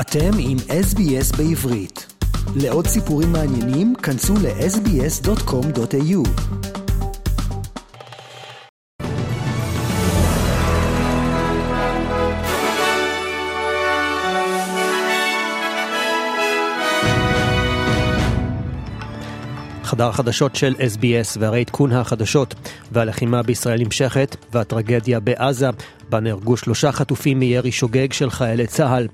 אתם עם SBS בעברית. לעוד סיפורים מעניינים, כנסו ל-sbs.com.au. חדר החדשות של SBS והרי עדכון החדשות והלחימה בישראל נמשכת והטרגדיה בעזה בה נהרגו שלושה חטופים מירי שוגג של חיילי צה"ל.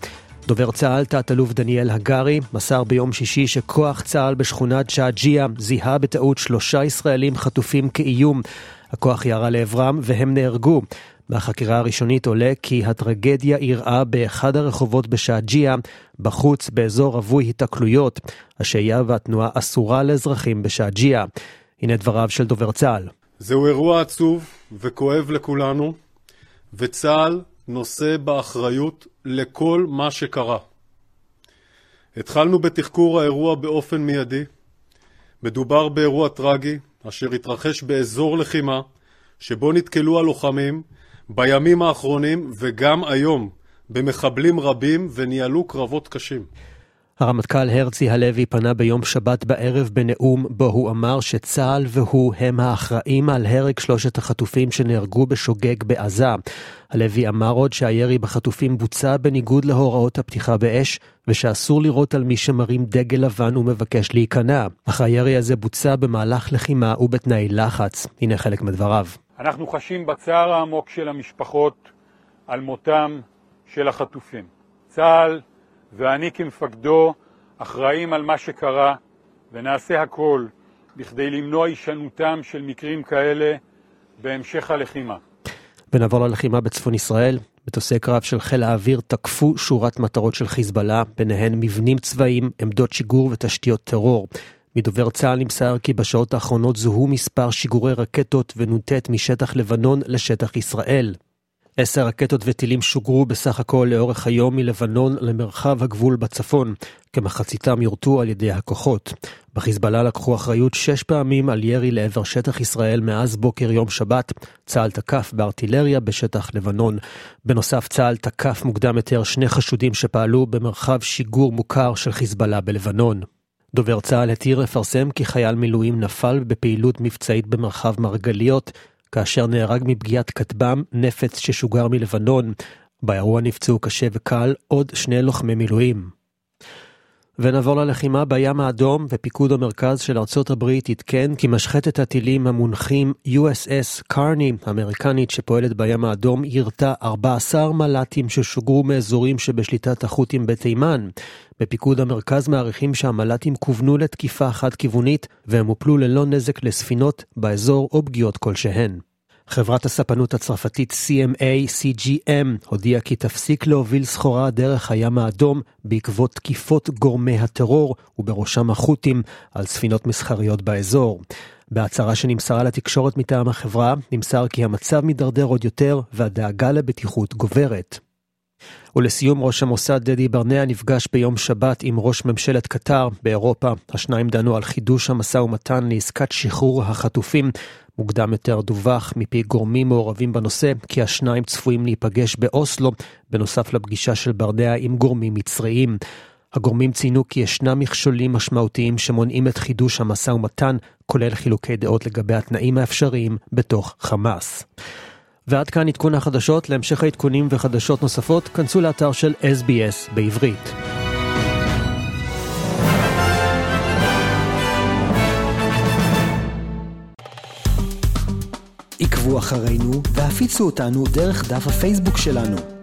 דובר צה"ל, תת-אלוף דניאל הגרי, מסר ביום שישי שכוח צה"ל בשכונת שעג'יה זיהה בטעות שלושה ישראלים חטופים כאיום. הכוח ירה לעברם והם נהרגו. מהחקירה הראשונית עולה כי הטרגדיה אירעה באחד הרחובות בשעג'יה, בחוץ באזור רווי התקלויות. השהייה והתנועה אסורה לאזרחים בשעג'יה. הנה דבריו של דובר צה"ל. זהו אירוע עצוב וכואב לכולנו, וצה"ל נושא באחריות לכל מה שקרה. התחלנו בתחקור האירוע באופן מיידי. מדובר באירוע טרגי אשר התרחש באזור לחימה שבו נתקלו הלוחמים בימים האחרונים וגם היום במחבלים רבים וניהלו קרבות קשים. הרמטכ"ל הרצי הלוי פנה ביום שבת בערב בנאום בו הוא אמר שצה"ל והוא הם האחראים על הרג שלושת החטופים שנהרגו בשוגג בעזה. הלוי אמר עוד שהירי בחטופים בוצע בניגוד להוראות הפתיחה באש, ושאסור לירות על מי שמרים דגל לבן ומבקש להיכנע. אך הירי הזה בוצע במהלך לחימה ובתנאי לחץ. הנה חלק מדבריו. אנחנו חשים בצער העמוק של המשפחות על מותם של החטופים. צה"ל ואני כמפקדו אחראים על מה שקרה ונעשה הכל בכדי למנוע הישנותם של מקרים כאלה בהמשך הלחימה. ונעבור ללחימה בצפון ישראל. מטוסי קרב של חיל האוויר תקפו שורת מטרות של חיזבאללה, ביניהן מבנים צבאיים, עמדות שיגור ותשתיות טרור. מדובר צה"ל נמסר כי בשעות האחרונות זוהו מספר שיגורי רקטות ונ"ט משטח לבנון לשטח ישראל. עשר רקטות וטילים שוגרו בסך הכל לאורך היום מלבנון למרחב הגבול בצפון, כמחציתם יורטו על ידי הכוחות. בחיזבאללה לקחו אחריות שש פעמים על ירי לעבר שטח ישראל מאז בוקר יום שבת. צה"ל תקף בארטילריה בשטח לבנון. בנוסף, צה"ל תקף מוקדם יותר שני חשודים שפעלו במרחב שיגור מוכר של חיזבאללה בלבנון. דובר צה"ל התיר לפרסם כי חייל מילואים נפל בפעילות מבצעית במרחב מרגליות, כאשר נהרג מפגיעת כטב"ם נפץ ששוגר מלבנון. באירוע נפצעו קשה וקל עוד שני לוחמי מילואים. ונעבור ללחימה בים האדום, ופיקוד המרכז של ארצות הברית עדכן כי משחטת הטילים המונחים USS קרני, האמריקנית שפועלת בים האדום, יירתה 14 מל"טים ששוגרו מאזורים שבשליטת החות'ים בתימן. בפיקוד המרכז מעריכים שהמל"טים כוונו לתקיפה חד-כיוונית, והם הופלו ללא נזק לספינות באזור או פגיעות כלשהן. חברת הספנות הצרפתית CMA-CGM הודיעה כי תפסיק להוביל סחורה דרך הים האדום בעקבות תקיפות גורמי הטרור, ובראשם החות'ים, על ספינות מסחריות באזור. בהצהרה שנמסרה לתקשורת מטעם החברה, נמסר כי המצב מידרדר עוד יותר והדאגה לבטיחות גוברת. ולסיום, ראש המוסד דדי ברנע נפגש ביום שבת עם ראש ממשלת קטר באירופה. השניים דנו על חידוש המשא ומתן לעסקת שחרור החטופים. מוקדם יותר דווח מפי גורמים מעורבים בנושא כי השניים צפויים להיפגש באוסלו, בנוסף לפגישה של ברנע עם גורמים מצריים. הגורמים ציינו כי ישנם מכשולים משמעותיים שמונעים את חידוש המשא ומתן, כולל חילוקי דעות לגבי התנאים האפשריים בתוך חמאס. ועד כאן עדכון החדשות, להמשך העדכונים וחדשות נוספות, כנסו לאתר של SBS בעברית. עקבו אחרינו והפיצו אותנו דרך דף הפייסבוק שלנו.